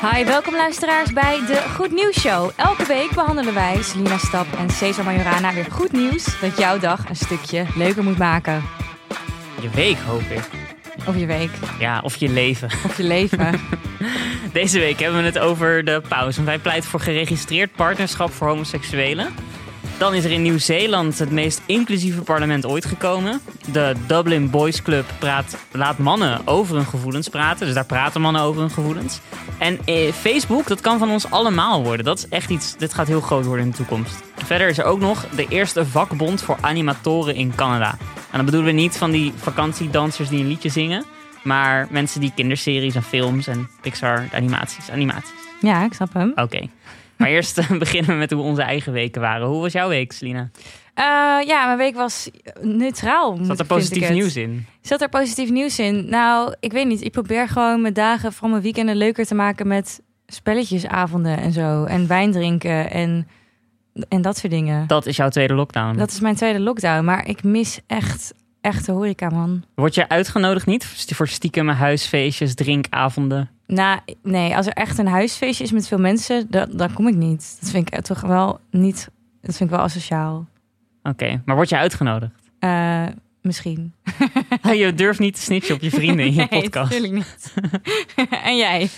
Hi, welkom luisteraars bij de Goed Nieuws Show. Elke week behandelen wij, Selina Stap en Cesar Majorana, weer goed nieuws dat jouw dag een stukje leuker moet maken. Je week, hoop ik. Of je week, Ja, of je leven. of je leven. Deze week hebben we het over de paus. Want wij pleiten voor geregistreerd partnerschap voor homoseksuelen. Dan is er in Nieuw-Zeeland het meest inclusieve parlement ooit gekomen. De Dublin Boys Club praat, laat mannen over hun gevoelens praten. Dus daar praten mannen over hun gevoelens. En eh, Facebook, dat kan van ons allemaal worden. Dat is echt iets, dit gaat heel groot worden in de toekomst. Verder is er ook nog de eerste vakbond voor animatoren in Canada. En dan bedoelen we niet van die vakantiedansers die een liedje zingen. Maar mensen die kinderseries en films en Pixar animaties, animaties. ja, ik snap hem. Oké. Maar eerst eh, beginnen we met hoe onze eigen weken waren. Hoe was jouw week, Selina? Eh, ja, mijn week was neutraal. Zat er positief nieuws in? Zat er positief nieuws in? Nou, ik weet niet. Ik probeer gewoon mijn dagen, vooral mijn weekenden, leuker te maken met spelletjesavonden en zo. En wijn drinken en, en dat soort dingen. Dat is jouw tweede lockdown. Dat is mijn tweede lockdown. Maar ik mis echt, echt de horeca, man. Word je uitgenodigd niet voor stiekeme huisfeestjes, drinkavonden? Nou, nee, als er echt een huisfeestje is met veel mensen, dan, dan kom ik niet. Dat vind ik toch wel niet. Dat vind ik wel asociaal. Oké, maar word je uitgenodigd? Eh, misschien. je durft niet te snitchen op je vrienden in je nee, podcast. natuurlijk niet. en jij?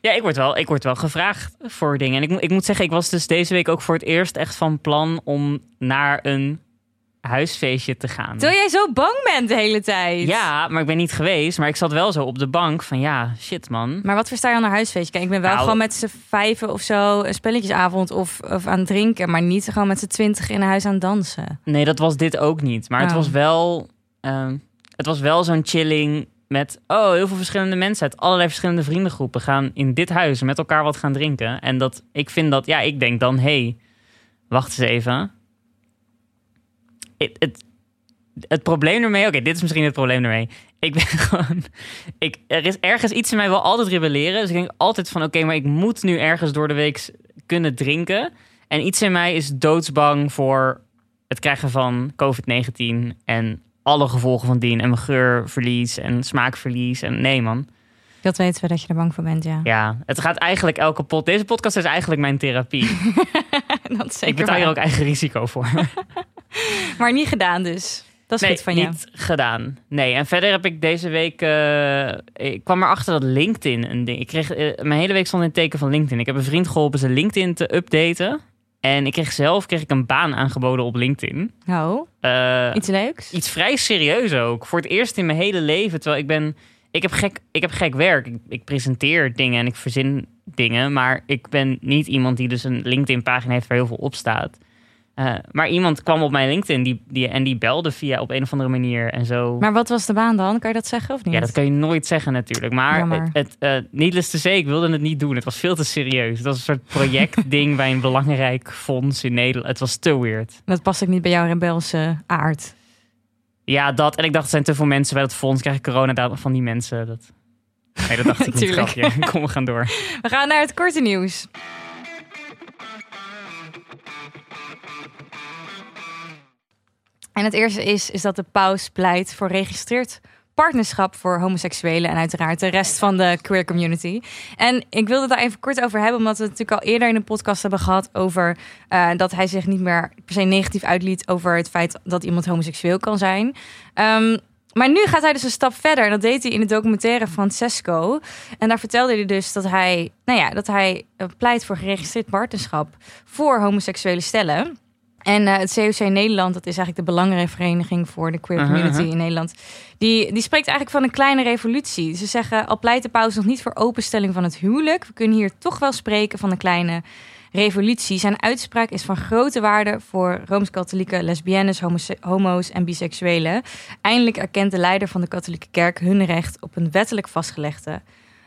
Ja, ik word, wel, ik word wel gevraagd voor dingen. En ik, moet- ik moet zeggen, ik was dus deze week ook voor het eerst echt van plan om naar een huisfeestje te gaan. Terwijl jij zo bang bent de hele tijd. Ja, maar ik ben niet geweest. Maar ik zat wel zo op de bank van ja, shit man. Maar wat versta je onder huisfeestje? Kijk, ik ben wel Nou- gewoon met z'n vijven of zo een spelletjesavond of, of aan het drinken. Maar niet gewoon met z'n twintig in een huis aan het dansen. Nee, dat was dit ook niet. Maar het Oh. was wel, ehm, het was wel zo'n chilling met oh, heel veel verschillende mensen uit allerlei verschillende vriendengroepen gaan in dit huis met elkaar wat gaan drinken. En dat ik vind dat, ja, ik denk dan, hey, wacht eens even. Het, het, het probleem ermee, oké, dit is misschien het probleem ermee. Ik ben gewoon, ik, er is ergens iets in mij wel altijd rebelleren. Dus ik denk altijd van, oké, maar ik moet nu ergens door de week kunnen drinken. En iets in mij is doodsbang voor het krijgen van COVID-19 en alle gevolgen van dien. En mijn geurverlies en smaakverlies. En nee, man. Dat weten we dat je er bang voor bent, ja. Ja, het gaat eigenlijk elke pot. Deze podcast is eigenlijk mijn therapie. dat zeker ik betaal hier ook eigen risico voor. Maar niet gedaan dus. Dat is nee, goed van je. niet gedaan. Nee, en verder heb ik deze week... eh, ik kwam erachter dat LinkedIn een ding... Ik kreeg, eh, mijn hele week stond in het teken van LinkedIn. Ik heb een vriend geholpen zijn LinkedIn te updaten. En ik kreeg zelf kreeg ik een baan aangeboden op LinkedIn. Oh, iets leuks? iets vrij serieus ook. Voor het eerst in mijn hele leven. Terwijl ik ben. Ik heb gek, ik heb gek werk. Ik, ik presenteer dingen en ik verzin dingen. Maar ik ben niet iemand die dus een LinkedIn-pagina heeft waar heel veel op staat. Eh, maar iemand kwam op mijn LinkedIn die, die, en die belde via op een of andere manier en zo. Maar wat was de baan dan? Kan je dat zeggen of niet? ja, dat kan je nooit zeggen natuurlijk. Maar Jammer. het, het, needless to say, ik wilde het niet doen. Het was veel te serieus. Het was een soort projectding bij een belangrijk fonds in Nederland. Het was te weird. Dat past ook niet bij jouw rebelse aard. Ja, dat. En ik dacht, er zijn te veel mensen bij dat fonds. Krijg ik corona van die mensen. Dat... Nee, dat dacht ik niet. Grapje. Kom, we gaan door. We gaan naar het korte nieuws. En het eerste is, is dat de paus pleit voor geregistreerd partnerschap voor homoseksuelen en uiteraard de rest van de queer community. En ik wilde daar even kort over hebben, omdat we het natuurlijk al eerder in de podcast hebben gehad over eh, dat hij zich niet meer per se negatief uitliet over het feit dat iemand homoseksueel kan zijn. Ehm, maar nu gaat hij dus een stap verder. En dat deed hij in de documentaire Francesco. En daar vertelde hij dus dat hij, nou ja, dat hij eh, pleit voor geregistreerd partnerschap voor homoseksuele stellen. En eh, het COC Nederland, dat is eigenlijk de belangrijke vereniging voor de queer community in Nederland. Die, die spreekt eigenlijk van een kleine revolutie. Ze zeggen, al pleit de paus nog niet voor openstelling van het huwelijk. We kunnen hier toch wel spreken van een kleine revolutie. Zijn uitspraak is van grote waarde voor Rooms-Katholieke lesbiennes, homo's en biseksuelen. Eindelijk erkent de leider van de katholieke kerk hun recht op een wettelijk vastgelegde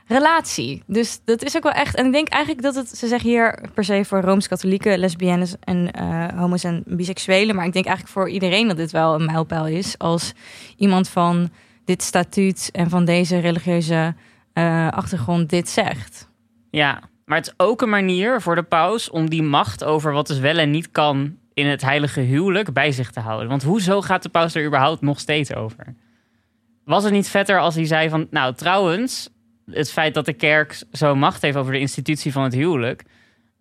relatie. Dus dat is ook wel echt. En ik denk eigenlijk dat het, ze zeggen hier per se voor rooms-katholieke lesbiennes en eh, homo's en biseksuelen. Maar ik denk eigenlijk voor iedereen dat dit wel een mijlpaal is. Als iemand van dit statuut en van deze religieuze eh, achtergrond dit zegt. Ja, maar het is ook een manier voor de paus om die macht over wat dus wel en niet kan in het heilige huwelijk bij zich te houden. Want hoezo gaat de paus er überhaupt nog steeds over? Was het niet vetter als hij zei van, nou trouwens, het feit dat de kerk zo macht heeft over de institutie van het huwelijk,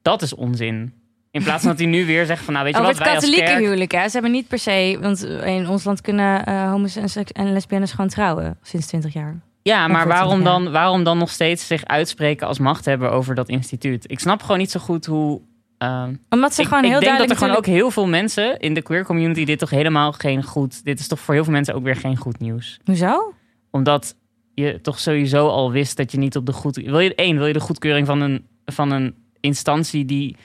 dat is onzin. In plaats van dat hij nu weer zegt van, nou weet je Over wat, het wij als katholieke kerk... huwelijk, hè. Ze hebben niet per se... Want in ons land kunnen eh homo's en, lesbiennes gewoon trouwen sinds 20 jaar. Ja, maar waarom 20 jaar. dan, waarom dan nog steeds zich uitspreken als machthebber over dat instituut? Ik snap gewoon niet zo goed hoe... ehm, Omdat ze ik, gewoon ik heel denk dat er gewoon ook heel veel mensen in de queer community dit toch helemaal geen goed... Dit is toch voor heel veel mensen ook weer geen goed nieuws. Hoezo? Omdat je toch sowieso al wist dat je niet op de goed... Wil je één, wil je de goedkeuring van een, van een instantie die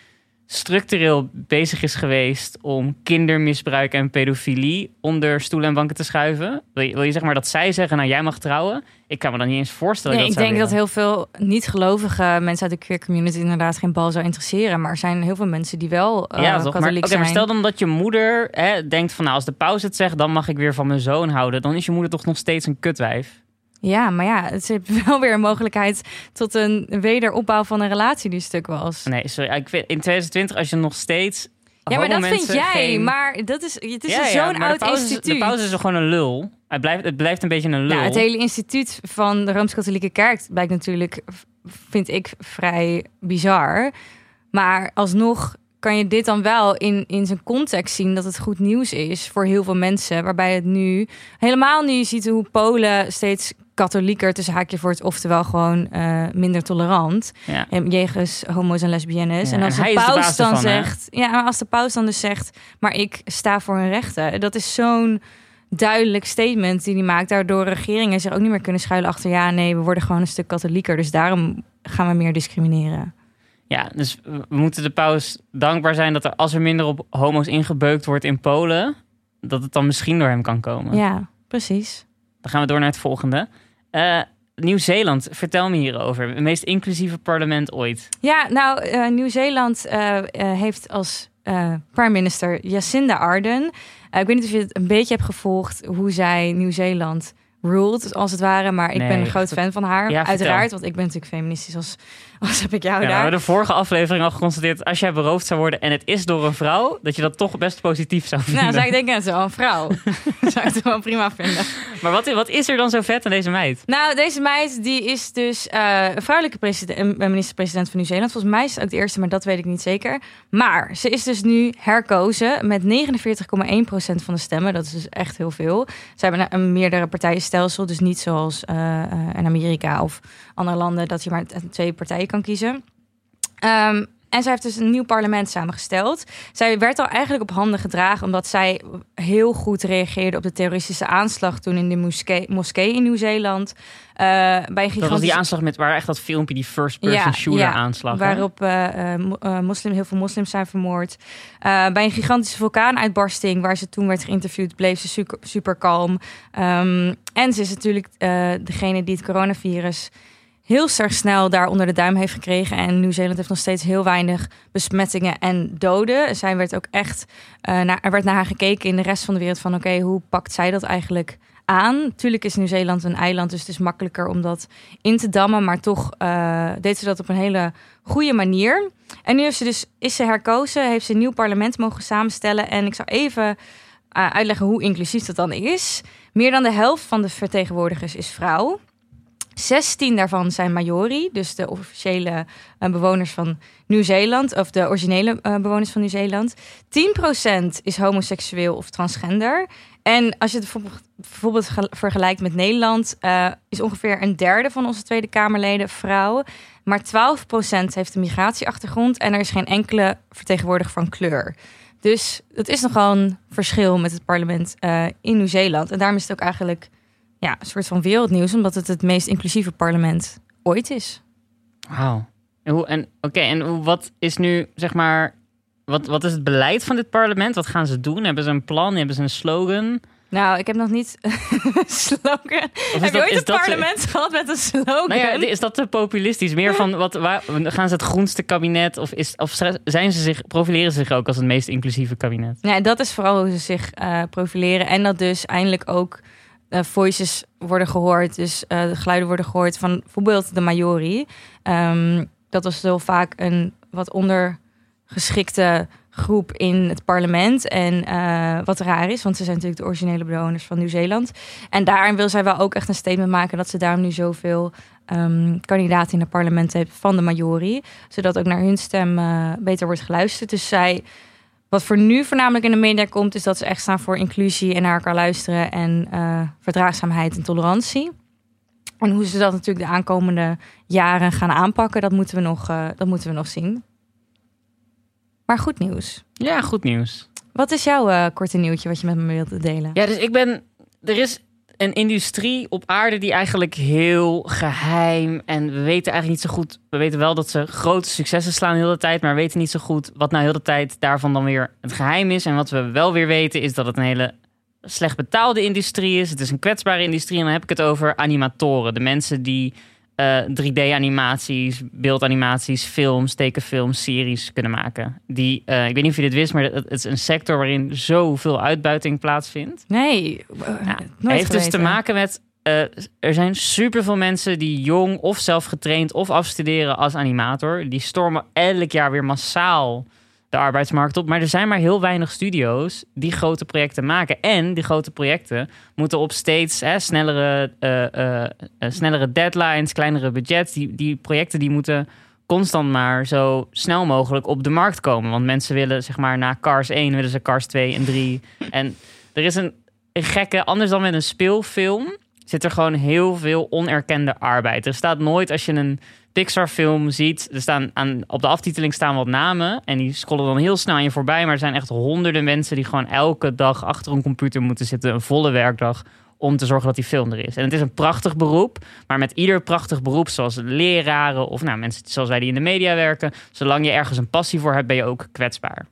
structureel bezig is geweest om kindermisbruik en pedofilie onder stoelen en banken te schuiven? Wil je, wil je zeg maar dat zij zeggen, nou jij mag trouwen? Ik kan me dan niet eens voorstellen Nee, dat ik denk dat heel veel niet-gelovige mensen uit de queer community inderdaad geen bal zou interesseren. Maar er zijn heel veel mensen die wel eh ja, toch? Maar, katholiek oké, maar zijn. stel dan dat je moeder hè, denkt van nou, als de paus het zegt, dan mag ik weer van mijn zoon houden. Dan is je moeder toch nog steeds een kutwijf. Ja, maar ja, het is wel weer een mogelijkheid tot een wederopbouw van een relatie die stuk was. Nee, sorry. Ik vind, in 2020, als je nog steeds. Ja, maar dat vind jij. geen- Maar dat is, het is Ja, ja, zo'n oud de instituut. De paus is gewoon een lul. Hij blijft, het blijft een beetje een lul. Nou, het hele instituut van de Rooms-Katholieke Kerk blijkt natuurlijk, vind ik, vrij bizar. Maar alsnog kan je dit dan wel in, in zijn context zien dat het goed nieuws is voor heel veel mensen. Waarbij het nu, helemaal nu je ziet hoe Polen steeds katholieker tussen haakje wordt, oftewel gewoon eh, minder tolerant. Ja. eh, jegens homo's en lesbiennes. Ja, en als en de paus dan ervan, hè? zegt, ja, maar als de paus dan dus zegt, maar ik sta voor hun rechten, dat is zo'n duidelijk statement die hij maakt, daardoor regeringen zich ook niet meer kunnen schuilen achter ja, nee, we worden gewoon een stuk katholieker, dus daarom gaan we meer discrimineren. Ja, dus we moeten de paus dankbaar zijn dat er, als er minder op homo's ingebeukt wordt in Polen, dat het dan misschien door hem kan komen. Ja, precies. Dan gaan we door naar het volgende. Eh, Nieuw-Zeeland, vertel me hierover. Het meest inclusieve parlement ooit. Ja, nou, eh, Nieuw-Zeeland eh, heeft als prime minister Jacinda Ardern. Ik weet niet of je het een beetje hebt gevolgd hoe zij Nieuw-Zeeland ruled, als het ware. Maar ik ben een groot fan van haar. Ja. Uiteraard, want ik ben natuurlijk feministisch als, als heb ik jou Ja, we hebben de vorige aflevering al geconstateerd... als jij beroofd zou worden en het is door een vrouw... dat je dat toch best positief zou vinden. Nou, zou ik denken, zo, een vrouw. zou ik het wel prima vinden. Maar wat, wat is er dan zo vet aan deze meid? Nou, deze meid die is dus eh, een vrouwelijke president, minister-president van Nieuw-Zeeland. Volgens mij is het ook de eerste, maar dat weet ik niet zeker. Maar ze is dus nu herkozen met 49,1% van de stemmen. Dat is dus echt heel veel. Ze hebben een, een meerdere partijenstelsel, dus niet zoals eh, eh, in Amerika of andere landen dat je maar twee partijen kan kiezen. Ehm, en zij heeft dus een nieuw parlement samengesteld. Zij werd al eigenlijk op handen gedragen omdat zij heel goed reageerde op de terroristische aanslag toen in de moskee, moskee in Nieuw-Zeeland. Eh, bij een Dat was die gigantische aanslag met waar echt dat filmpje, die first person Ja, shooter ja, aanslag. waarop eh, eh, mo- moslim, heel veel moslims zijn vermoord. Bij een gigantische vulkaanuitbarsting waar ze toen werd geïnterviewd, bleef ze super, super kalm. Ehm, en ze is natuurlijk degene die het coronavirus heel erg snel daar onder de duim heeft gekregen. En Nieuw-Zeeland heeft nog steeds heel weinig besmettingen en doden. Zij werd ook echt, eh, naar, er werd naar haar gekeken in de rest van de wereld van oké, hoe pakt zij dat eigenlijk aan? Tuurlijk is Nieuw-Zeeland een eiland, dus het is makkelijker om dat in te dammen. Maar toch eh, deed ze dat op een hele goede manier. En nu heeft ze dus, is ze herkozen, heeft ze een nieuw parlement mogen samenstellen. En ik zou even eh, uitleggen hoe inclusief dat dan is. Meer dan de helft van de vertegenwoordigers is vrouw. 16 daarvan zijn Maori, dus de officiële eh, bewoners van Nieuw-Zeeland, of de originele eh, bewoners van Nieuw-Zeeland. 10% is homoseksueel of transgender. En als je het bijvoorbeeld- bijvoorbeeld ge- vergelijkt met Nederland, eh, is ongeveer een derde van onze Tweede Kamerleden vrouw. Maar 12% heeft een migratieachtergrond en er is geen enkele vertegenwoordiger van kleur. Dus dat is nogal een verschil met het parlement in Nieuw-Zeeland. En daarom is het ook eigenlijk ja, een soort van wereldnieuws, omdat het het meest inclusieve parlement ooit is. Wauw. En, hoe- en, oké, en hoe- wat is nu, zeg maar... Wat, wat is het beleid van dit parlement? Wat gaan ze doen? Hebben ze een plan? Hebben ze een slogan? Nou, ik heb nog niet slogan. Heb je dat- ooit ze- parlement gehad met een slogan? Nou ja, is dat te populistisch? Meer van, wat, waar, gaan ze het groenste kabinet? Of, is, of zijn ze zich, profileren ze zich ook als het meest inclusieve kabinet? Nee, dat is vooral hoe ze zich eh, profileren. En dat dus eindelijk ook eh, voices worden gehoord. Dus eh, de geluiden worden gehoord van bijvoorbeeld de Maori. Ehm, dat was heel vaak een wat ondergeschikte groep in het parlement. En eh, wat raar is, want ze zijn natuurlijk de originele bewoners van Nieuw-Zeeland. En daarin wil zij wel ook echt een statement maken dat ze daarom nu zoveel ehm, kandidaten in het parlement hebt van de Majori. Zodat ook naar hun stem beter wordt geluisterd. Dus zij, wat voor nu voornamelijk in de media komt, is dat ze echt staan voor inclusie en naar elkaar luisteren en eh, verdraagzaamheid en tolerantie. En hoe ze dat natuurlijk de aankomende jaren gaan aanpakken, dat moeten we nog, eh, dat moeten we nog zien. Maar goed nieuws. Ja, goed nieuws. Wat is jouw eh, korte nieuwtje wat je met me wilt delen? Ja, dus ik ben. Er is een industrie op aarde die eigenlijk heel geheim. En we weten eigenlijk niet zo goed. We weten wel dat ze grote successen slaan de hele tijd. Maar we weten niet zo goed wat nou heel de tijd daarvan dan weer het geheim is. En wat we wel weer weten is dat het een hele slecht betaalde industrie is. Het is een kwetsbare industrie. En dan heb ik het over animatoren. De mensen die eh, 3D-animaties, beeldanimaties, films, tekenfilms, series kunnen maken. Die, eh, ik weet niet of je dit wist, maar het, het is een sector waarin zoveel uitbuiting plaatsvindt. Nee, uh, nooit heeft dus te maken met. eh, er zijn superveel mensen die jong of zelf getraind of afstuderen als animator. Die stormen elk jaar weer massaal de arbeidsmarkt op. Maar er zijn maar heel weinig studio's die grote projecten maken. En die grote projecten moeten op steeds snellere, eh, eh, eh, snellere deadlines, kleinere budgets. Die, die projecten die moeten constant maar zo snel mogelijk op de markt komen. Want mensen willen zeg maar na Cars 1 willen ze Cars 2 en 3. En er is een, een gekke, anders dan met een speelfilm, zit er gewoon heel veel onerkende arbeid. Er staat nooit als je een Pixar film ziet, er staan aan, op de aftiteling staan wat namen en die scrollen dan heel snel aan je voorbij. Maar er zijn echt honderden mensen die gewoon elke dag achter een computer moeten zitten, een volle werkdag, om te zorgen dat die film er is. En het is een prachtig beroep, maar met ieder prachtig beroep, zoals leraren of nou, mensen zoals wij die in de media werken, zolang je ergens een passie voor hebt, ben je ook kwetsbaar.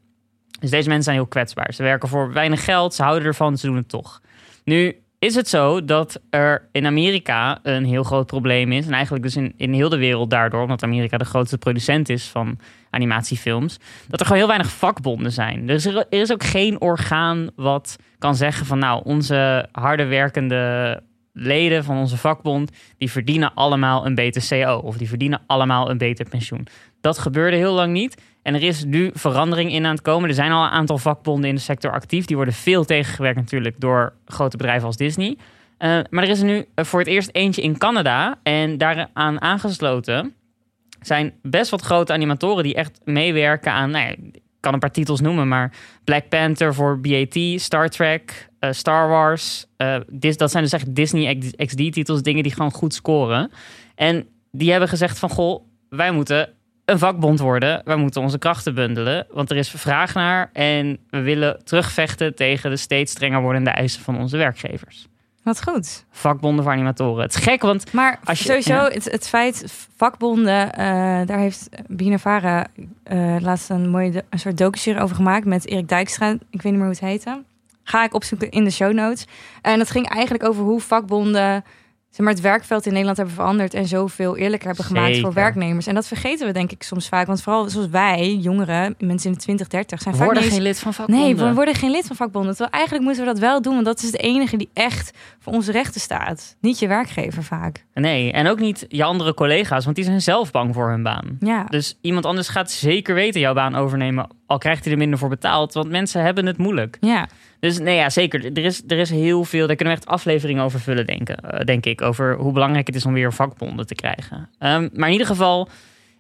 Dus deze mensen zijn heel kwetsbaar. Ze werken voor weinig geld, ze houden ervan, ze doen het toch. Nu is het zo dat er in Amerika een heel groot probleem is. En eigenlijk dus in, in heel de wereld daardoor, omdat Amerika de grootste producent is van animatiefilms. Dat er gewoon heel weinig vakbonden zijn. Dus er, er is ook geen orgaan wat kan zeggen van nou, onze harde werkende leden van onze vakbond, die verdienen allemaal een beter CO. Of die verdienen allemaal een beter pensioen. Dat gebeurde heel lang niet. En er is nu verandering in aan het komen. Er zijn al een aantal vakbonden in de sector actief. Die worden veel tegengewerkt natuurlijk door grote bedrijven als Disney. Uh, maar er is er nu voor het eerst eentje in Canada. En daaraan aangesloten zijn best wat grote animatoren die echt meewerken aan... Nou ja, kan een paar titels noemen, maar Black Panther voor BAT, Star Trek, uh, Star Wars. Uh, dis, dat zijn dus echt Disney XD-titels, dingen die gewoon goed scoren. En die hebben gezegd van, goh, wij moeten een vakbond worden. Wij moeten onze krachten bundelen, want er is vraag naar en we willen terugvechten tegen de steeds strenger wordende eisen van onze werkgevers. Wat goed. Vakbonden voor animatoren. Het is gek, want Maar als je, sowieso, ja. het, het feit vakbonden, uh, daar heeft Bina Vara uh, laatst een mooie een soort docuserie over gemaakt met Erik Dijkstra. Ik weet niet meer hoe het heette. Ga ik opzoeken in de show notes. En dat ging eigenlijk over hoe vakbonden zeg maar, het werkveld in Nederland hebben veranderd en zoveel eerlijker hebben gemaakt voor werknemers. En dat vergeten we denk ik soms vaak. Want vooral zoals wij, jongeren, mensen in de 20, 30, zijn vaak worden geen lid van vakbonden. Nee, we worden geen lid van vakbonden. Terwijl eigenlijk moeten we dat wel doen, want dat is de enige die echt voor onze rechten staat. Niet je werkgever vaak. Nee, en ook niet je andere collega's, want die zijn zelf bang voor hun baan. Ja, Dus iemand anders gaat zeker weten jouw baan overnemen, al krijgt hij er minder voor betaald, want mensen hebben het moeilijk. ja. Dus nee, ja, zeker. Er is, er is heel veel. Daar kunnen we echt afleveringen over vullen, denken, eh, denk ik. Over hoe belangrijk het is om weer vakbonden te krijgen. Ehm, maar in ieder geval,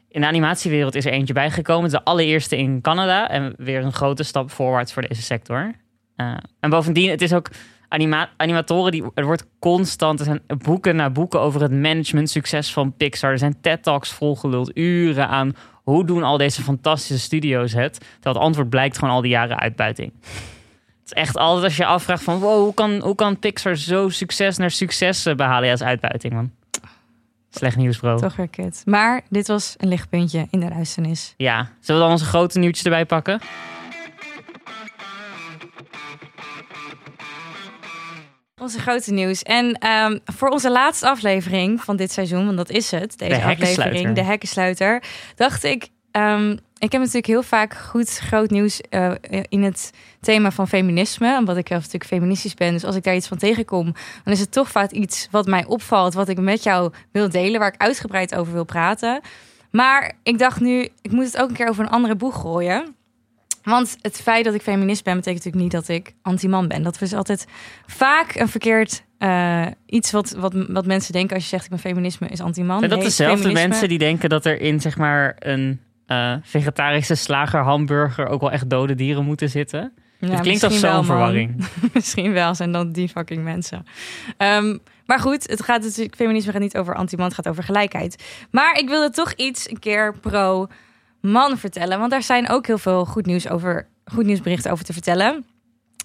in de animatiewereld is er eentje bijgekomen. De allereerste in Canada. En weer een grote stap voorwaarts voor deze sector. Eh, en bovendien, het is ook anima animatoren. Die, er wordt constant, er zijn boeken na boeken over het management succes van Pixar. Er zijn TED-talks volgeluld, uren aan hoe doen al deze fantastische studio's het. Het antwoord blijkt gewoon al die jaren uitbuiting. Het is echt altijd als je afvraagt van... Wow, hoe kan, hoe kan Pixar zo succes naar succes eh, behalen? Ja, dat is uitbuiting, man. Slecht nieuws, bro. Toch weer kut. Maar dit was een lichtpuntje in de duisternis. Ja. Zullen we dan onze grote nieuwtjes erbij pakken? Onze grote nieuws. En ehm, voor onze laatste aflevering van dit seizoen, want dat is het, deze De aflevering, de hekkensluiter, dacht ik, ehm, ik heb natuurlijk heel vaak goed groot nieuws eh, in het thema van feminisme, omdat ik zelf natuurlijk feministisch ben. Dus als ik daar iets van tegenkom, dan is het toch vaak iets wat mij opvalt, wat ik met jou wil delen, waar ik uitgebreid over wil praten. Maar ik dacht nu, ik moet het ook een keer over een andere boeg gooien. Want het feit dat ik feminist ben, betekent natuurlijk niet dat ik anti-man ben. Dat is altijd vaak een verkeerd eh, iets wat, wat, wat mensen denken als je zegt ik ben feminisme is anti-man. Zijn dat Nee, dezelfde feminisme- mensen die denken dat er in zeg maar een eh, vegetarische slager hamburger ook wel echt dode dieren moeten zitten? Ja, het klinkt als wel, zo'n verwarring. Misschien wel, zijn dan die fucking mensen. Ehm, maar goed, het gaat natuurlijk, feminisme gaat niet over anti-man, het gaat over gelijkheid. Maar ik wilde toch iets een keer pro-man vertellen, want daar zijn ook heel veel goed nieuws over, goed nieuwsberichten over te vertellen.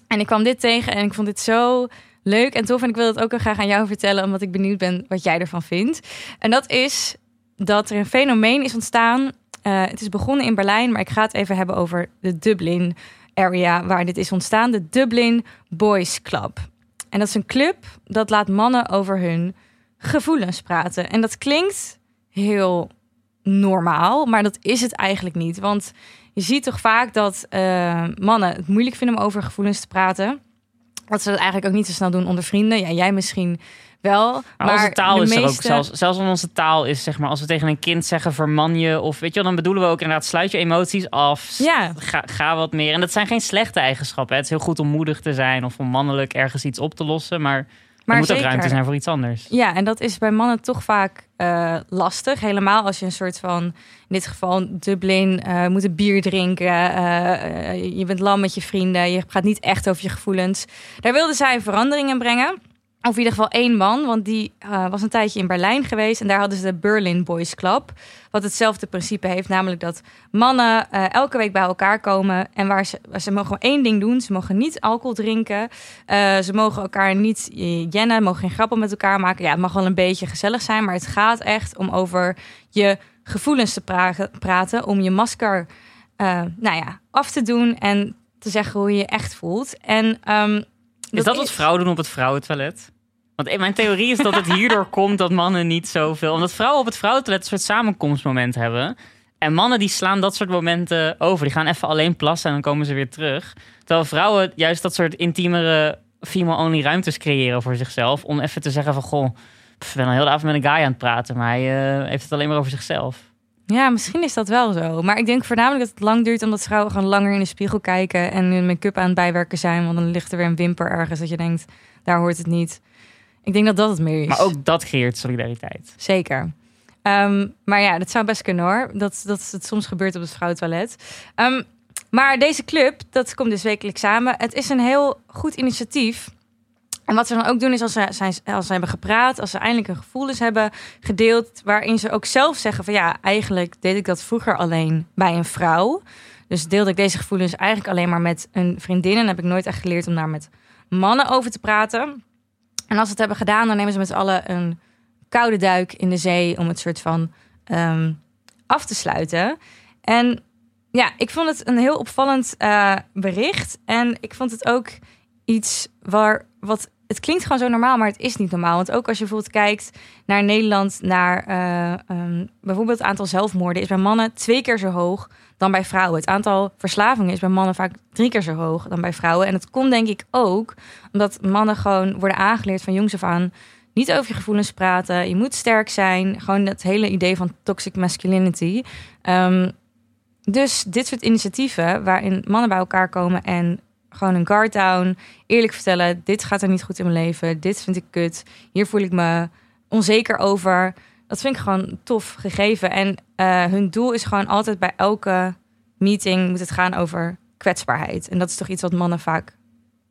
En ik kwam dit tegen en ik vond dit zo leuk en tof en ik wil het ook heel graag aan jou vertellen, omdat ik benieuwd ben wat jij ervan vindt. En dat is dat er een fenomeen is ontstaan. Eh, het is begonnen in Berlijn, maar ik ga het even hebben over de Dublin area waar dit is ontstaan, de Dublin Boys Club. En dat is een club dat laat mannen over hun gevoelens praten. En dat klinkt heel normaal, maar dat is het eigenlijk niet. Want je ziet toch vaak dat eh, mannen het moeilijk vinden om over gevoelens te praten. Dat ze dat eigenlijk ook niet zo snel doen onder vrienden. Ja, jij misschien wel. Maar, onze taal de is er ook meeste- zelfs, zelfs in onze taal is zeg maar als we tegen een kind zeggen verman je of weet je dan bedoelen we ook inderdaad sluit je emoties af. Ja. Ga, ga wat meer. En dat zijn geen slechte eigenschappen. hè. Het is heel goed om moedig te zijn of om mannelijk ergens iets op te lossen, maar, Maar er moet zeker. ook ruimte zijn voor iets anders. Ja, en dat is bij mannen toch vaak eh, lastig. Helemaal als je een soort van, in dit geval Dublin, eh moet een bier drinken. eh, je bent lam met je vrienden. Je gaat niet echt over je gevoelens. Daar wilden zij verandering in brengen. Of in ieder geval één man, want die eh, was een tijdje in Berlijn geweest. En daar hadden ze de Berlin Boys Club. Wat hetzelfde principe heeft, namelijk dat mannen eh, elke week bij elkaar komen. En waar ze, ze mogen één ding doen. Ze mogen niet alcohol drinken. Eh, ze mogen elkaar niet jennen, mogen geen grappen met elkaar maken. Ja, het mag wel een beetje gezellig zijn, maar het gaat echt om over je gevoelens te pra- praten. Om je masker nou ja, af te doen en te zeggen hoe je je echt voelt. En, ehm, Is dat wat vrouwen doen op het vrouwentoilet? Want mijn theorie is dat het hierdoor komt dat mannen niet zoveel... Omdat vrouwen op het vrouwentoilet een soort samenkomstmoment hebben. En mannen die slaan dat soort momenten over. Die gaan even alleen plassen en dan komen ze weer terug. Terwijl vrouwen juist dat soort intiemere female-only ruimtes creëren voor zichzelf. Om even te zeggen van, goh, pff, ik ben al heel de avond met een guy aan het praten. Maar hij eh, heeft het alleen maar over zichzelf. Ja, misschien is dat wel zo. Maar ik denk voornamelijk dat het lang duurt omdat vrouwen gewoon langer in de spiegel kijken en hun make-up aan het bijwerken zijn. Want dan ligt er weer een wimper ergens dat je denkt, daar hoort het niet. Ik denk dat dat het meer is. Maar ook dat creëert solidariteit. Zeker. Ehm, maar ja, dat zou best kunnen hoor. Dat, dat het soms gebeurt op het vrouwentoilet. Ehm, maar deze club, dat komt dus wekelijks samen. Het is een heel goed initiatief. En wat ze dan ook doen is als ze, zijn, als ze hebben gepraat, als ze eindelijk hun gevoelens hebben gedeeld, waarin ze ook zelf zeggen van ja, eigenlijk deed ik dat vroeger alleen bij een vrouw. Dus deelde ik deze gevoelens eigenlijk alleen maar met een vriendin en heb ik nooit echt geleerd om daar met mannen over te praten. En als ze het hebben gedaan, dan nemen ze met z'n allen een koude duik in de zee om het soort van ehm, af te sluiten. En ja, ik vond het een heel opvallend eh, bericht. En ik vond het ook iets waar wat. Het klinkt gewoon zo normaal, maar het is niet normaal. Want ook als je bijvoorbeeld kijkt naar Nederland, naar eh, ehm, bijvoorbeeld het aantal zelfmoorden, is bij mannen twee keer zo hoog dan bij vrouwen. Het aantal verslavingen is bij mannen vaak drie keer zo hoog dan bij vrouwen. En dat komt denk ik ook omdat mannen gewoon worden aangeleerd van jongs af aan niet over je gevoelens praten. Je moet sterk zijn. Gewoon dat hele idee van toxic masculinity. Ehm, dus dit soort initiatieven waarin mannen bij elkaar komen en gewoon een guard down, eerlijk vertellen: dit gaat er niet goed in mijn leven, dit vind ik kut, hier voel ik me onzeker over. Dat vind ik gewoon tof gegeven. En eh, hun doel is gewoon altijd bij elke meeting moet het gaan over kwetsbaarheid. En dat is toch iets wat mannen vaak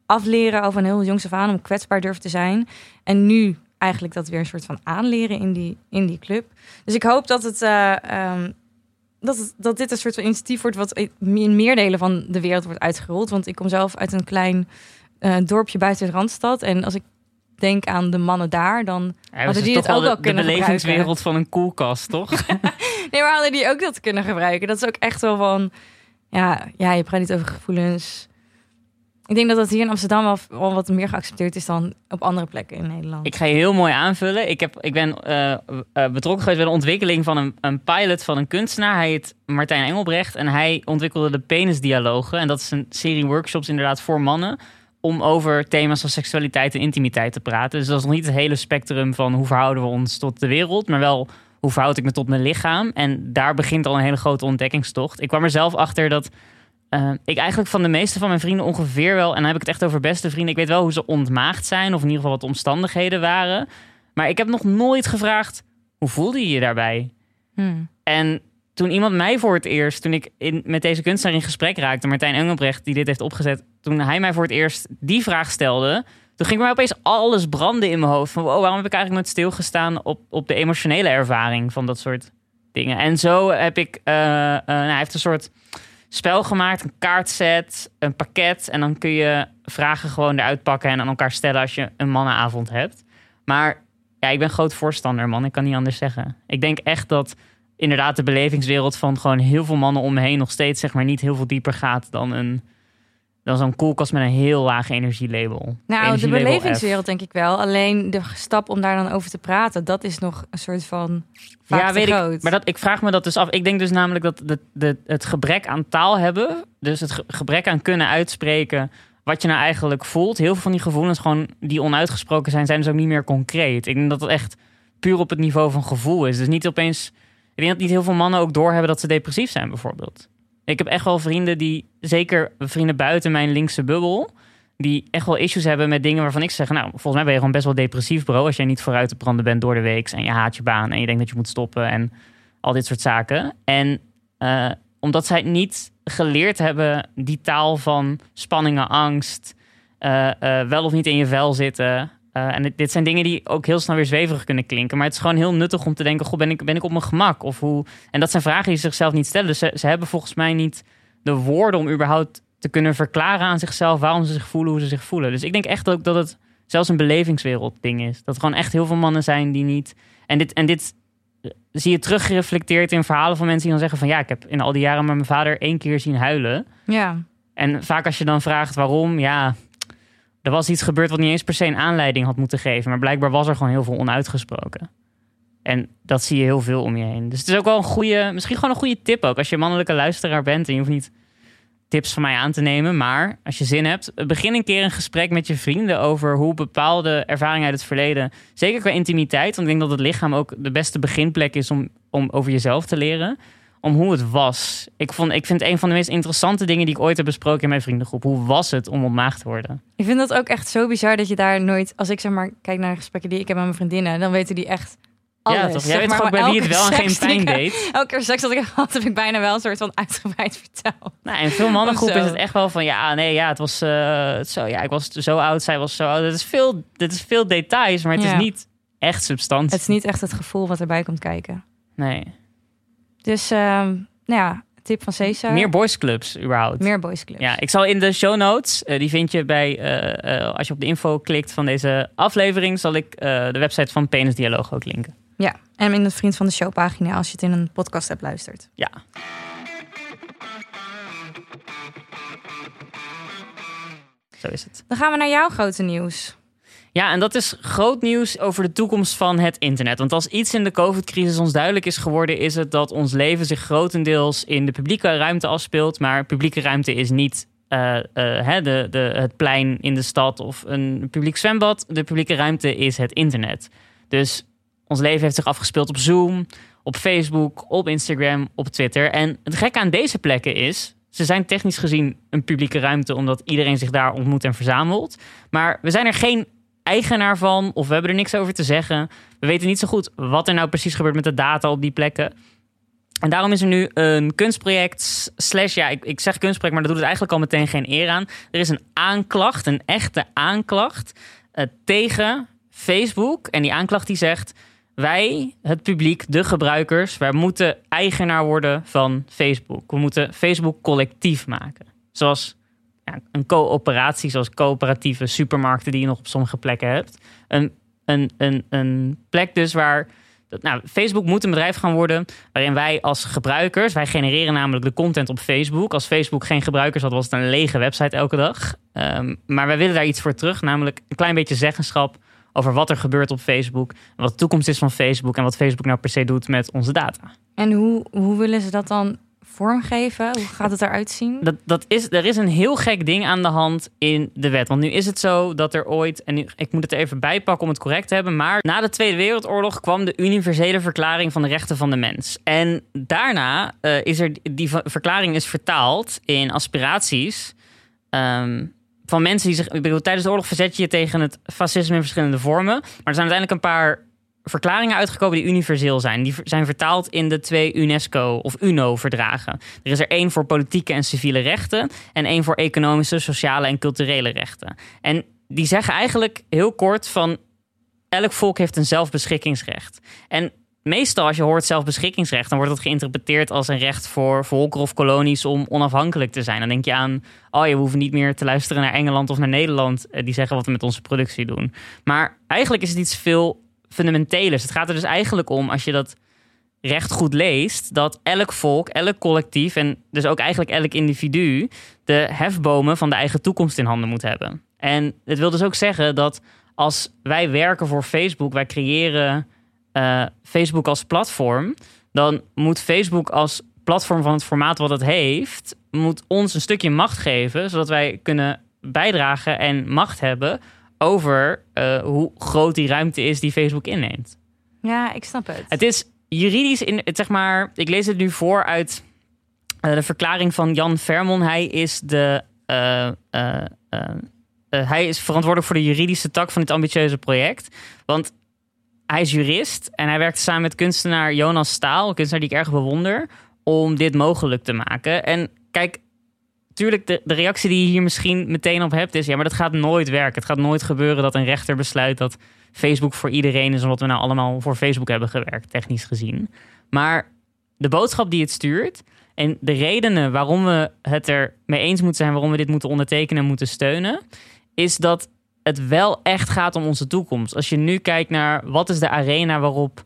afleren over een heel jongs af aan om kwetsbaar durven te zijn. En nu eigenlijk dat weer een soort van aanleren in die, in die club. Dus ik hoop dat het, eh, ehm, dat, dat dit een soort van initiatief wordt wat in meer delen van de wereld wordt uitgerold. Want ik kom zelf uit een klein eh, dorpje buiten de Randstad. En als ik denk aan de mannen daar, dan Ja, Hadden die het ook wel wel de, de kunnen belevingswereld van een koelkast, toch? Nee, maar hadden die ook dat kunnen gebruiken? Dat is ook echt wel van... Ja, ja je praat niet over gevoelens. Ik denk dat dat hier in Amsterdam wel, wat meer geaccepteerd is dan op andere plekken in Nederland. Ik ga je heel mooi aanvullen. Ik, heb, ik ben eh, eh, betrokken geweest bij de ontwikkeling van een, een pilot van een kunstenaar. Hij heet Martijn Engelbrecht en hij ontwikkelde de penisdialogen. En dat is een serie workshops inderdaad voor mannen om over thema's als seksualiteit en intimiteit te praten. Dus dat is nog niet het hele spectrum van hoe verhouden we ons tot de wereld, maar wel hoe verhoud ik me tot mijn lichaam. En daar begint al een hele grote ontdekkingstocht. Ik kwam er zelf achter dat eh, ik eigenlijk van de meeste van mijn vrienden ongeveer wel, en dan heb ik het echt over beste vrienden, ik weet wel hoe ze ontmaagd zijn, of in ieder geval wat de omstandigheden waren. Maar ik heb nog nooit gevraagd, hoe voelde je je daarbij? Hmm. En toen iemand mij voor het eerst, toen ik in, met deze kunstenaar in gesprek raakte, Martijn Engelbrecht, die dit heeft opgezet, toen hij mij voor het eerst die vraag stelde, toen ging mij opeens alles branden in mijn hoofd. Van, wow, waarom heb ik eigenlijk nooit stilgestaan op, op de emotionele ervaring van dat soort dingen? En zo heb ik, eh, eh, nou, hij heeft een soort spel gemaakt, een kaartset, een pakket. En dan kun je vragen gewoon eruit pakken en aan elkaar stellen als je een mannenavond hebt. Maar ja, ik ben groot voorstander, man. Ik kan niet anders zeggen. Ik denk echt dat inderdaad de belevingswereld van gewoon heel veel mannen om me heen nog steeds zeg maar niet heel veel dieper gaat dan een dan zo'n koelkast met een heel laag energielabel. Nou, de belevingswereld denk ik wel. Alleen de stap om daar dan over te praten, dat is nog een soort van vaak ja, weet groot. ik. Maar dat, ik vraag me dat dus af. Ik denk dus namelijk dat de, de, het gebrek aan taal hebben, dus het ge- gebrek aan kunnen uitspreken wat je nou eigenlijk voelt. Heel veel van die gevoelens gewoon die onuitgesproken zijn, zijn dus ook niet meer concreet. Ik denk dat het echt puur op het niveau van gevoel is. Dus niet opeens. Ik denk dat niet heel veel mannen ook doorhebben dat ze depressief zijn, bijvoorbeeld. Ik heb echt wel vrienden die, zeker vrienden buiten mijn linkse bubbel, die echt wel issues hebben met dingen waarvan ik zeg, nou, volgens mij ben je gewoon best wel depressief, bro, als jij niet vooruit te branden bent door de week en je haat je baan en je denkt dat je moet stoppen en al dit soort zaken. En eh, omdat zij niet geleerd hebben die taal van spanningen, angst, eh, eh, wel of niet in je vel zitten. Eh, en dit, zijn dingen die ook heel snel weer zweverig kunnen klinken. Maar het is gewoon heel nuttig om te denken: goh, ben ik, ben ik op mijn gemak? Of hoe... En dat zijn vragen die ze zichzelf niet stellen. Dus ze, ze hebben volgens mij niet de woorden om überhaupt te kunnen verklaren aan zichzelf waarom ze zich voelen, hoe ze zich voelen. Dus ik denk echt ook dat het zelfs een belevingswereld ding is. Dat er gewoon echt heel veel mannen zijn die niet. En dit, en dit eh, zie je teruggereflecteerd in verhalen van mensen die dan zeggen: van ja, ik heb in al die jaren maar mijn vader één keer zien huilen. Ja, En vaak als je dan vraagt waarom, ja, er was iets gebeurd wat niet eens per se een aanleiding had moeten geven. Maar blijkbaar was er gewoon heel veel onuitgesproken. En dat zie je heel veel om je heen. Dus het is ook wel een goede, misschien gewoon een goede tip ook. Als je mannelijke luisteraar bent en je hoeft niet tips van mij aan te nemen. Maar als je zin hebt, begin een keer een gesprek met je vrienden over hoe bepaalde ervaringen uit het verleden, zeker qua intimiteit, want ik denk dat het lichaam ook de beste beginplek is om, om over jezelf te leren om hoe het was. Ik, vond, ik vind het een van de meest interessante dingen die ik ooit heb besproken in mijn vriendengroep. Hoe was het om ontmaagd te worden? ik vind dat ook echt zo bizar dat je daar nooit... Als ik zeg maar kijk naar de gesprekken die ik heb met mijn vriendinnen... dan weten die echt alles. ja, toch? Jij weet maar bij wie het wel en geen pijn deed? Elke keer seks dat ik gehad, heb ik bijna wel een soort van uitgebreid verteld. Nou, in veel mannengroepen is het echt wel van... Ja, nee, ja, het was eh, zo... Ja, ik was zo oud, zij was zo oud. Het is veel, dit is veel details, maar het Ja. is niet echt substantie. Het is niet echt het gevoel wat erbij komt kijken. Nee. Dus, ehm, nou ja, tip van Cesar. Meer boysclubs, überhaupt. Meer boys clubs. Ja, ik zal in de show notes, eh, die vind je bij, eh, eh, als je op de info klikt van deze aflevering, zal ik de website van Penis Dialoog ook linken. Ja, en in het Vriend van de Show pagina als je het in een podcast hebt luistert. Ja. Zo is het. Dan gaan we naar jouw grote nieuws. Ja, en dat is groot nieuws over de toekomst van het internet. Want als iets in de COVID-crisis ons duidelijk is geworden, is het dat ons leven zich grotendeels in de publieke ruimte afspeelt. Maar publieke ruimte is niet eh, eh, hè, de, de, het plein in de stad of een publiek zwembad. De publieke ruimte is het internet. Dus ons leven heeft zich afgespeeld op Zoom, op Facebook, op Instagram, op Twitter. En het gekke aan deze plekken is, ze zijn technisch gezien een publieke ruimte omdat iedereen zich daar ontmoet en verzamelt. Maar we zijn er geen eigenaar van of we hebben er niks over te zeggen. We weten niet zo goed wat er nou precies gebeurt met de data op die plekken. En daarom is er nu een kunstproject, slash, ja, ik, ik zeg kunstproject, maar dat doet het eigenlijk al meteen geen eer aan. Er is een aanklacht, een echte aanklacht eh, tegen Facebook. En die aanklacht die zegt, wij, het publiek, de gebruikers, wij moeten eigenaar worden van Facebook. We moeten Facebook collectief maken. Zoals ja, een coöperatie, zoals coöperatieve supermarkten die je nog op sommige plekken hebt. Een, een, een, een plek dus waar... dat- Nou, Facebook moet een bedrijf gaan worden waarin wij als gebruikers, wij genereren namelijk de content op Facebook. Als Facebook geen gebruikers had, was het een lege website elke dag. Ehm, maar wij willen daar iets voor terug, namelijk een klein beetje zeggenschap over wat er gebeurt op Facebook. Wat de toekomst is van Facebook en wat Facebook nou per se doet met onze data. En hoe, hoe willen ze dat dan vormgeven? Hoe gaat het eruit zien? Dat, dat is, er is een heel gek ding aan de hand in de wet. Want nu is het zo dat er ooit, en ik moet het er even bijpakken om het correct te hebben, maar na de Tweede Wereldoorlog kwam de Universele Verklaring van de Rechten van de Mens. En daarna uh, is er, die verklaring is vertaald in aspiraties. Um, van mensen die zich. Ik bedoel, tijdens de oorlog verzet je je tegen het fascisme in verschillende vormen. Maar er zijn uiteindelijk een paar verklaringen uitgekomen die universeel zijn. Die zijn vertaald in de twee UNESCO of UNO-verdragen. Er is er één voor politieke en civiele rechten en één voor economische, sociale en culturele rechten. En die zeggen eigenlijk heel kort van elk volk heeft een zelfbeschikkingsrecht. En meestal als je hoort zelfbeschikkingsrecht, dan wordt dat geïnterpreteerd als een recht voor volkeren of kolonies om onafhankelijk te zijn. Dan denk je aan, oh je hoeft niet meer te luisteren naar Engeland of naar Nederland, eh, die zeggen wat we met onze productie doen. Maar eigenlijk is het iets veel fundamentelers. Het gaat er dus eigenlijk om, als je dat recht goed leest, dat elk volk, elk collectief en dus ook eigenlijk elk individu de hefbomen van de eigen toekomst in handen moet hebben. En het wil dus ook zeggen dat als wij werken voor Facebook, wij creëren uh, Facebook als platform, dan moet Facebook als platform van het formaat wat het heeft, moet ons een stukje macht geven, zodat wij kunnen bijdragen en macht hebben over uh, hoe groot die ruimte is die Facebook inneemt. Ja, ik snap het. Het is juridisch in het zeg maar. Ik lees het nu voor uit uh, de verklaring van Jan Vermon. Hij is de. Uh, hij is verantwoordelijk voor de juridische tak van dit ambitieuze project. Want hij is jurist en hij werkt samen met kunstenaar Jonas Staal, een kunstenaar die ik erg bewonder, om dit mogelijk te maken. En kijk, tuurlijk, de, de reactie die je hier misschien meteen op hebt is: ja, maar dat gaat nooit werken. Het gaat nooit gebeuren dat een rechter besluit dat Facebook voor iedereen is, omdat we nou allemaal voor Facebook hebben gewerkt, technisch gezien. Maar de boodschap die het stuurt en de redenen waarom we het er mee eens moeten zijn, waarom we dit moeten ondertekenen en moeten steunen, is dat het wel echt gaat om onze toekomst. Als je nu kijkt naar wat is de arena waarop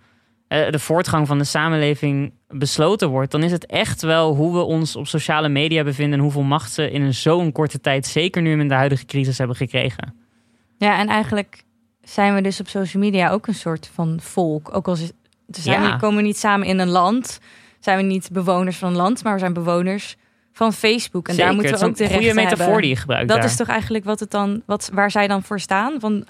de voortgang van de samenleving besloten wordt, dan is het echt wel hoe we ons op sociale media bevinden en hoeveel macht ze in een zo'n korte tijd, zeker nu in de huidige crisis, hebben gekregen. Ja, en eigenlijk zijn we dus op social media ook een soort van volk. Ook al zijn we, komen we niet samen in een land, zijn we niet bewoners van een land, maar we zijn bewoners van Facebook. En daar moeten we ook de goede metafoor die je gebruikt. Dat is toch eigenlijk wat het dan, wat, waar zij dan voor staan? Van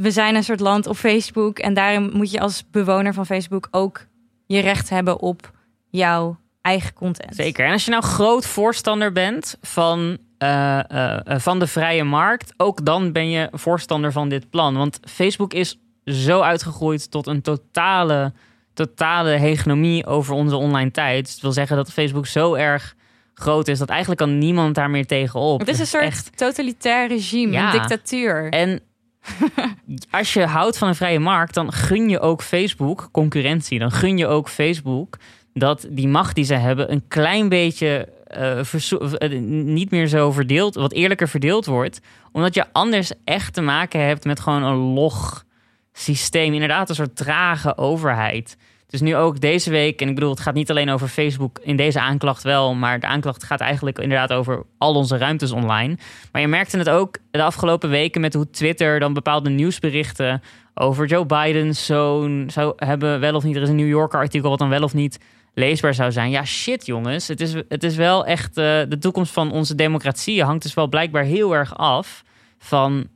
we zijn een soort land op Facebook en daarin moet je als bewoner van Facebook ook je recht hebben op jouw eigen content. Zeker. En als je nou groot voorstander bent van, uh, uh, van de vrije markt, ook dan ben je voorstander van dit plan. Want Facebook is zo uitgegroeid tot een totale, totale hegemonie over onze online tijd. Dus het wil zeggen dat Facebook zo erg groot is dat eigenlijk kan niemand daar meer tegenop. Het is een soort echt... totalitair regime, ja. een dictatuur. En als je houdt van een vrije markt, dan gun je ook Facebook concurrentie. Dan gun je ook Facebook dat die macht die ze hebben een klein beetje uh, niet meer zo verdeeld, wat eerlijker verdeeld wordt. Omdat je anders echt te maken hebt met gewoon een log systeem. Inderdaad, een soort trage overheid. Dus nu ook deze week, en ik bedoel, het gaat niet alleen over Facebook in deze aanklacht wel, maar de aanklacht gaat eigenlijk inderdaad over al onze ruimtes online. Maar je merkte het ook de afgelopen weken met hoe Twitter dan bepaalde nieuwsberichten over Joe Biden's zoon zou hebben, wel of niet. Er is een New Yorker artikel wat dan wel of niet leesbaar zou zijn. Ja, shit jongens. Het is, het is wel echt, uh, de toekomst van onze democratie hangt dus wel blijkbaar heel erg af van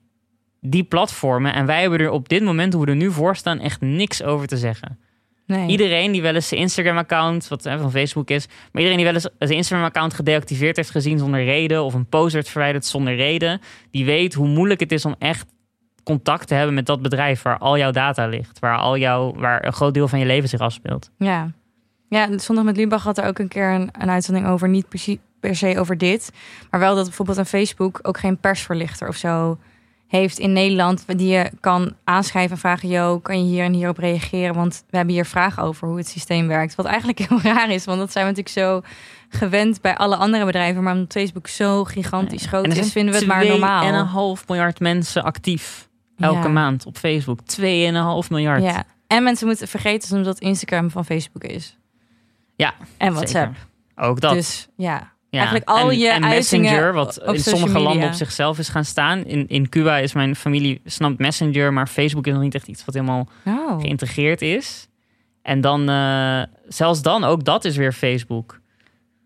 die platformen. En wij hebben er op dit moment, hoe we er nu voor staan, echt niks over te zeggen. Nee. Iedereen die wel eens zijn Instagram-account, wat van Facebook is, maar iedereen die wel eens zijn Instagram-account gedeactiveerd heeft gezien zonder reden of een post werd verwijderd zonder reden, die weet hoe moeilijk het is om echt contact te hebben met dat bedrijf waar al jouw data ligt, waar, al jouw, waar een groot deel van je leven zich afspeelt. Ja, ja Zondag met Liebach had er ook een keer een, een uitzending over, niet precies per se over dit, maar wel dat bijvoorbeeld een Facebook ook geen persverlichter of zo heeft in Nederland, die je kan aanschrijven en vragen: Yo, kan je hier en hier op reageren? Want we hebben hier vragen over hoe het systeem werkt. Wat eigenlijk heel raar is, want dat zijn we natuurlijk zo gewend bij alle andere bedrijven. Maar omdat Facebook zo gigantisch groot is, vinden we het maar normaal. En een half miljard mensen actief elke maand op Facebook. 2,5 miljard. Ja. En mensen moeten vergeten dat Instagram van Facebook is. Ja. En WhatsApp. Ook dat. Dus ja. Ja. Eigenlijk al en, je en Messenger, wat in sommige landen op zichzelf is gaan staan. In, in Cuba is mijn familie snapt Messenger, maar Facebook is nog niet echt iets wat helemaal oh. geïntegreerd is. En dan, uh, zelfs dan, ook dat is weer Facebook.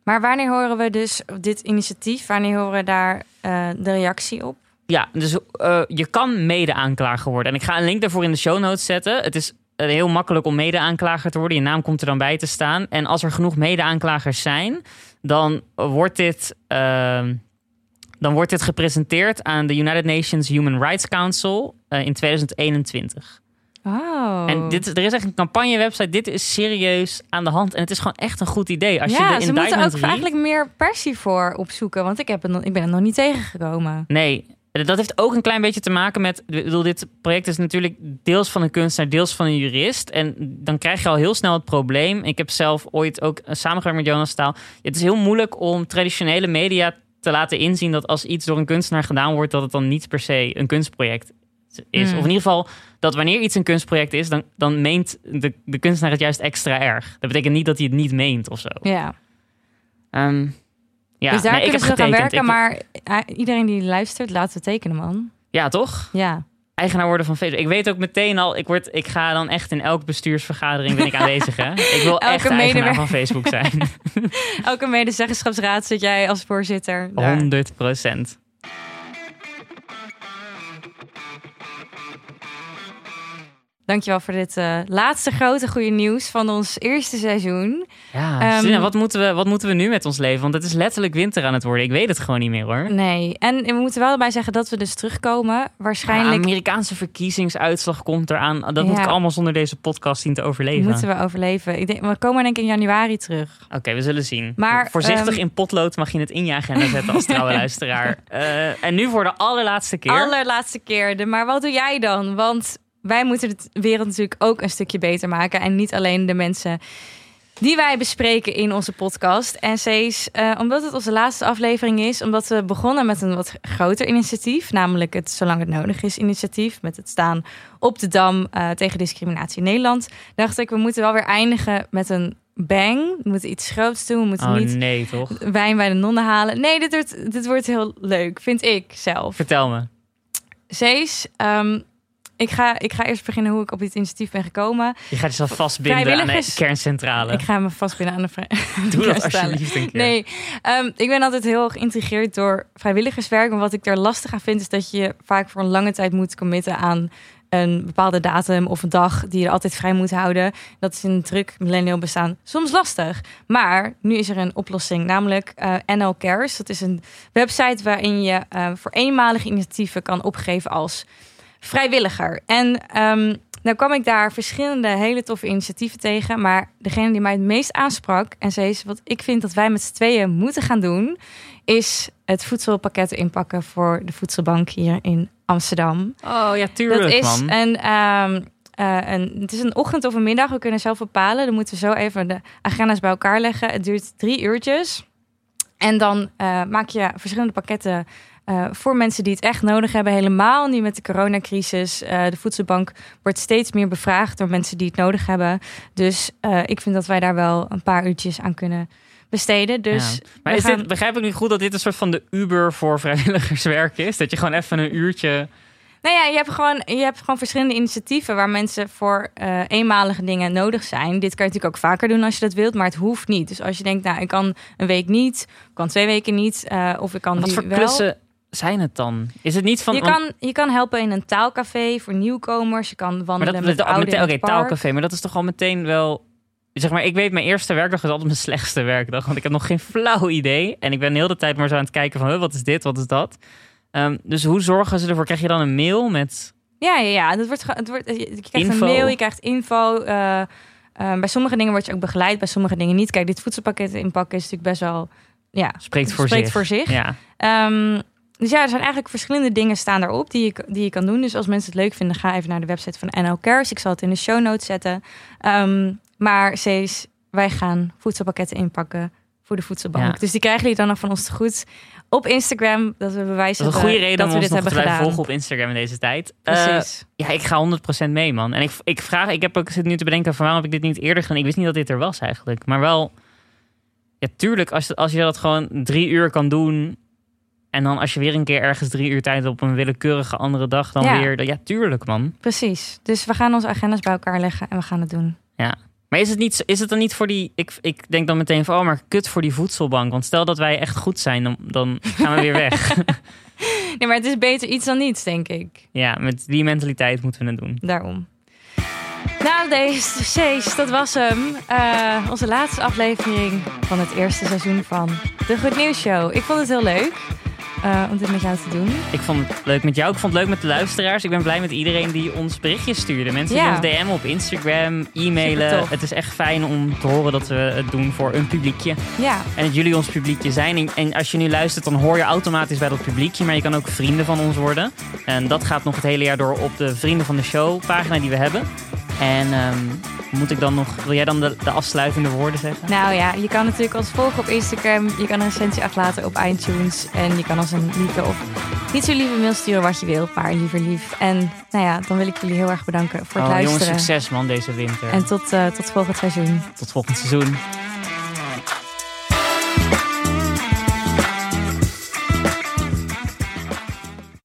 Maar wanneer horen we dus dit initiatief? Wanneer horen we daar uh, de reactie op? Ja, dus uh, je kan mede-aanklager worden. En ik ga een link daarvoor in de show notes zetten. Het is heel makkelijk om mede-aanklager te worden. Je naam komt er dan bij te staan. En als er genoeg mede-aanklagers zijn, dan wordt dit. Uh, dan wordt dit gepresenteerd aan de United Nations Human Rights Council uh, in 2021. Oh. En dit, er is echt een campagne-website. Dit is serieus aan de hand. En het is gewoon echt een goed idee. Als ja, je de ze moeten ook eigenlijk meer persie voor opzoeken. Want ik, heb het, ik ben er nog niet tegengekomen. Nee, dat heeft ook een klein beetje te maken met. Ik bedoel, dit project is natuurlijk deels van een kunstenaar, deels van een jurist. En dan krijg je al heel snel het probleem. Ik heb zelf ooit ook samengewerkt met Jonas Staal. Het is heel moeilijk om traditionele media te laten inzien dat als iets door een kunstenaar gedaan wordt, dat het dan niet per se een kunstproject is. Hmm. Of in ieder geval dat wanneer iets een kunstproject is, dan, dan meent de, de kunstenaar het juist extra erg. Dat betekent niet dat hij het niet meent of zo. Ja. Um, ja, dus daar nee, kunnen ze gaan werken, Ik- maar uh, iedereen die luistert, laten we tekenen, man. Ja, toch? Ja. Eigenaar worden van Facebook. Ik weet ook meteen al, ik, word, ik ga dan echt in elke bestuursvergadering ben ik aanwezig. Hè? Ik wil Elke echt eigenaar van Facebook zijn. Elke medezeggenschapsraad zit jij als voorzitter. daar. 100 procent. Dankjewel voor dit eh, laatste grote goede nieuws van ons eerste seizoen. Ja, Ehm, wat, moeten we, wat moeten we nu met ons leven? Want het is letterlijk winter aan het worden. Ik weet het gewoon niet meer hoor. Nee, en we moeten wel erbij zeggen dat we dus terugkomen. Waarschijnlijk De Amerikaanse verkiezingsuitslag komt eraan. Dat moet Ja. ik allemaal zonder deze podcast zien te overleven. moeten we overleven. Ik denk, we komen denk ik in januari terug. Oké, we zullen zien. Maar, Voorzichtig ehm, in potlood mag je het in je agenda zetten als trouwe luisteraar. Eh, en nu voor de allerlaatste keer. Allerlaatste keer. De, maar wat doe jij dan? Want wij moeten de wereld natuurlijk ook een stukje beter maken. En niet alleen de mensen die wij bespreken in onze podcast. En Cees, eh, omdat het onze laatste aflevering is, omdat we begonnen met een wat groter initiatief, namelijk het Zolang het nodig is initiatief, met het staan op de Dam eh, tegen discriminatie in Nederland, dacht ik, we moeten wel weer eindigen met een bang. We moeten iets groots doen, we moeten Oh niet nee, toch? wijn bij de nonnen halen. Nee, dit wordt, dit wordt heel leuk, vind ik zelf. Vertel me. Cees, ehm, ik, ga, ik ga eerst beginnen hoe ik op dit initiatief ben gekomen. Je gaat jezelf vastbinden aan de Vrijwilligers- kerncentrale. Ik ga me vastbinden aan de vrij. Doe dat alsjeblieft een keer. Nee, ehm, ik ben altijd heel geïntrigeerd door vrijwilligerswerk. En wat ik er lastig aan vind, is dat je vaak voor een lange tijd moet committen aan een bepaalde datum of een dag die je altijd vrij moet houden. Dat is in een druk millennial bestaan soms lastig. Maar nu is er een oplossing, namelijk eh, NL Cares. Dat is een website waarin je eh, voor eenmalige initiatieven kan opgeven als vrijwilliger. En ehm nou kwam ik daar verschillende hele toffe initiatieven tegen. Maar degene die mij het meest aansprak en zei is wat ik vind dat wij met z'n tweeën moeten gaan doen, is het voedselpakketten inpakken voor de voedselbank hier in Amsterdam. Oh ja, tuurlijk dat is man. een, ehm, eh, een, het is een ochtend of een middag. We kunnen zelf bepalen. Dan moeten we zo even de agenda's bij elkaar leggen. Het duurt drie uurtjes. En dan eh, maak je verschillende pakketten eh, voor mensen die het echt nodig hebben. Helemaal nu met de coronacrisis. Eh, de voedselbank wordt steeds meer bevraagd door mensen die het nodig hebben. Dus eh, ik vind dat wij daar wel een paar uurtjes aan kunnen besteden. Dus Ja. Maar we is gaan- dit, begrijp ik nu goed dat dit een soort van de Uber voor vrijwilligerswerk is? Dat je gewoon even een uurtje... Nou ja, je hebt gewoon, je hebt gewoon verschillende initiatieven waar mensen voor eenmalige dingen nodig zijn. Dit kan je natuurlijk ook vaker doen als je dat wilt, maar het hoeft niet. Dus als je denkt, nou, ik kan een week niet, ik kan twee weken niet, of ik kan Wat nu voor wel. klussen zijn het dan? Is het niet van... Je want- kan, je kan helpen in een taalcafé voor nieuwkomers. Je kan maar wandelen dat, met dat, ouderen Oké, taalcafé, maar dat is toch al meteen wel... Zeg maar, ik weet, mijn eerste werkdag is altijd mijn slechtste werkdag. Want ik heb nog geen flauw idee. En ik ben de hele tijd maar zo aan het kijken van... wat is dit, wat is dat? Ehm, dus hoe zorgen ze ervoor? Krijg je dan een mail met... Ja, ja, ja. Het wordt, het wordt, je krijgt Info. een mail, je krijgt info. eh, eh, bij sommige dingen word je ook begeleid, bij sommige dingen niet. Kijk, dit voedselpakket inpakken is natuurlijk best wel... Ja, Spreekt voor spreekt zich. voor zich. Ja. Ehm, dus ja, er zijn eigenlijk verschillende dingen staan daarop die je, die je kan doen. Dus als mensen het leuk vinden, ga even naar de website van NL Cares. Ik zal het in de show notes zetten. Ehm, maar Cees, wij gaan voedselpakketten inpakken voor de voedselbank. Ja. Dus die krijgen jullie dan nog van ons te goed op Instagram. Dat we bewijzen Dat een goede reden dat we dit hebben gedaan. volgen op Instagram in deze tijd. Eh, Precies. ja, ik ga 100% mee, man. En ik, ik vraag, ik heb ook zit nu te bedenken van waarom heb ik dit niet eerder gedaan. Ik wist niet dat dit er was eigenlijk. Maar wel, ja, tuurlijk, als, als je dat gewoon drie uur kan doen. En dan als je weer een keer ergens drie uur tijd hebt op een willekeurige andere dag, dan Ja. weer. Ja, tuurlijk, man. Precies. Dus we gaan onze agendas bij elkaar leggen en we gaan het doen. Maar is het, niet, is het dan niet voor die... Ik, ik denk dan meteen van, oh, maar kut voor die voedselbank. Want stel dat wij echt goed zijn, dan, dan gaan we weer weg. Nee, maar het is beter iets dan niets, denk ik. ja, met die mentaliteit moeten we het doen. Daarom. Nou, deze dat was hem. Eh, onze laatste aflevering van het eerste seizoen van de Goed Nieuws Show. Ik vond het heel leuk eh, om dit met jou te doen. Ik vond het leuk met jou. Ik vond het leuk met de luisteraars. Ik ben blij met iedereen die ons berichtjes stuurde. Mensen Ja. die ons DM op Instagram, e-mailen. Het is echt fijn om te horen dat we het doen voor een publiekje. Ja, En dat jullie ons publiekje zijn. En- En als je nu luistert, dan hoor je automatisch bij dat publiekje. Maar je kan ook vrienden van ons worden. En dat gaat nog het hele jaar door op de Vrienden van de Show pagina die we hebben. En ehm, moet ik dan nog... Wil jij dan de, de afsluitende woorden zeggen? nou ja, je kan natuurlijk ons volgen op Instagram. Je kan een recensie achterlaten op iTunes. En je kan ons een lieve of niet zo lieve mail sturen wat je wil. Maar liever lief. En nou ja, dan wil ik jullie heel erg bedanken voor het Oh, jongens, luisteren. succes man deze winter. En tot, eh, tot volgend seizoen. Tot volgend seizoen.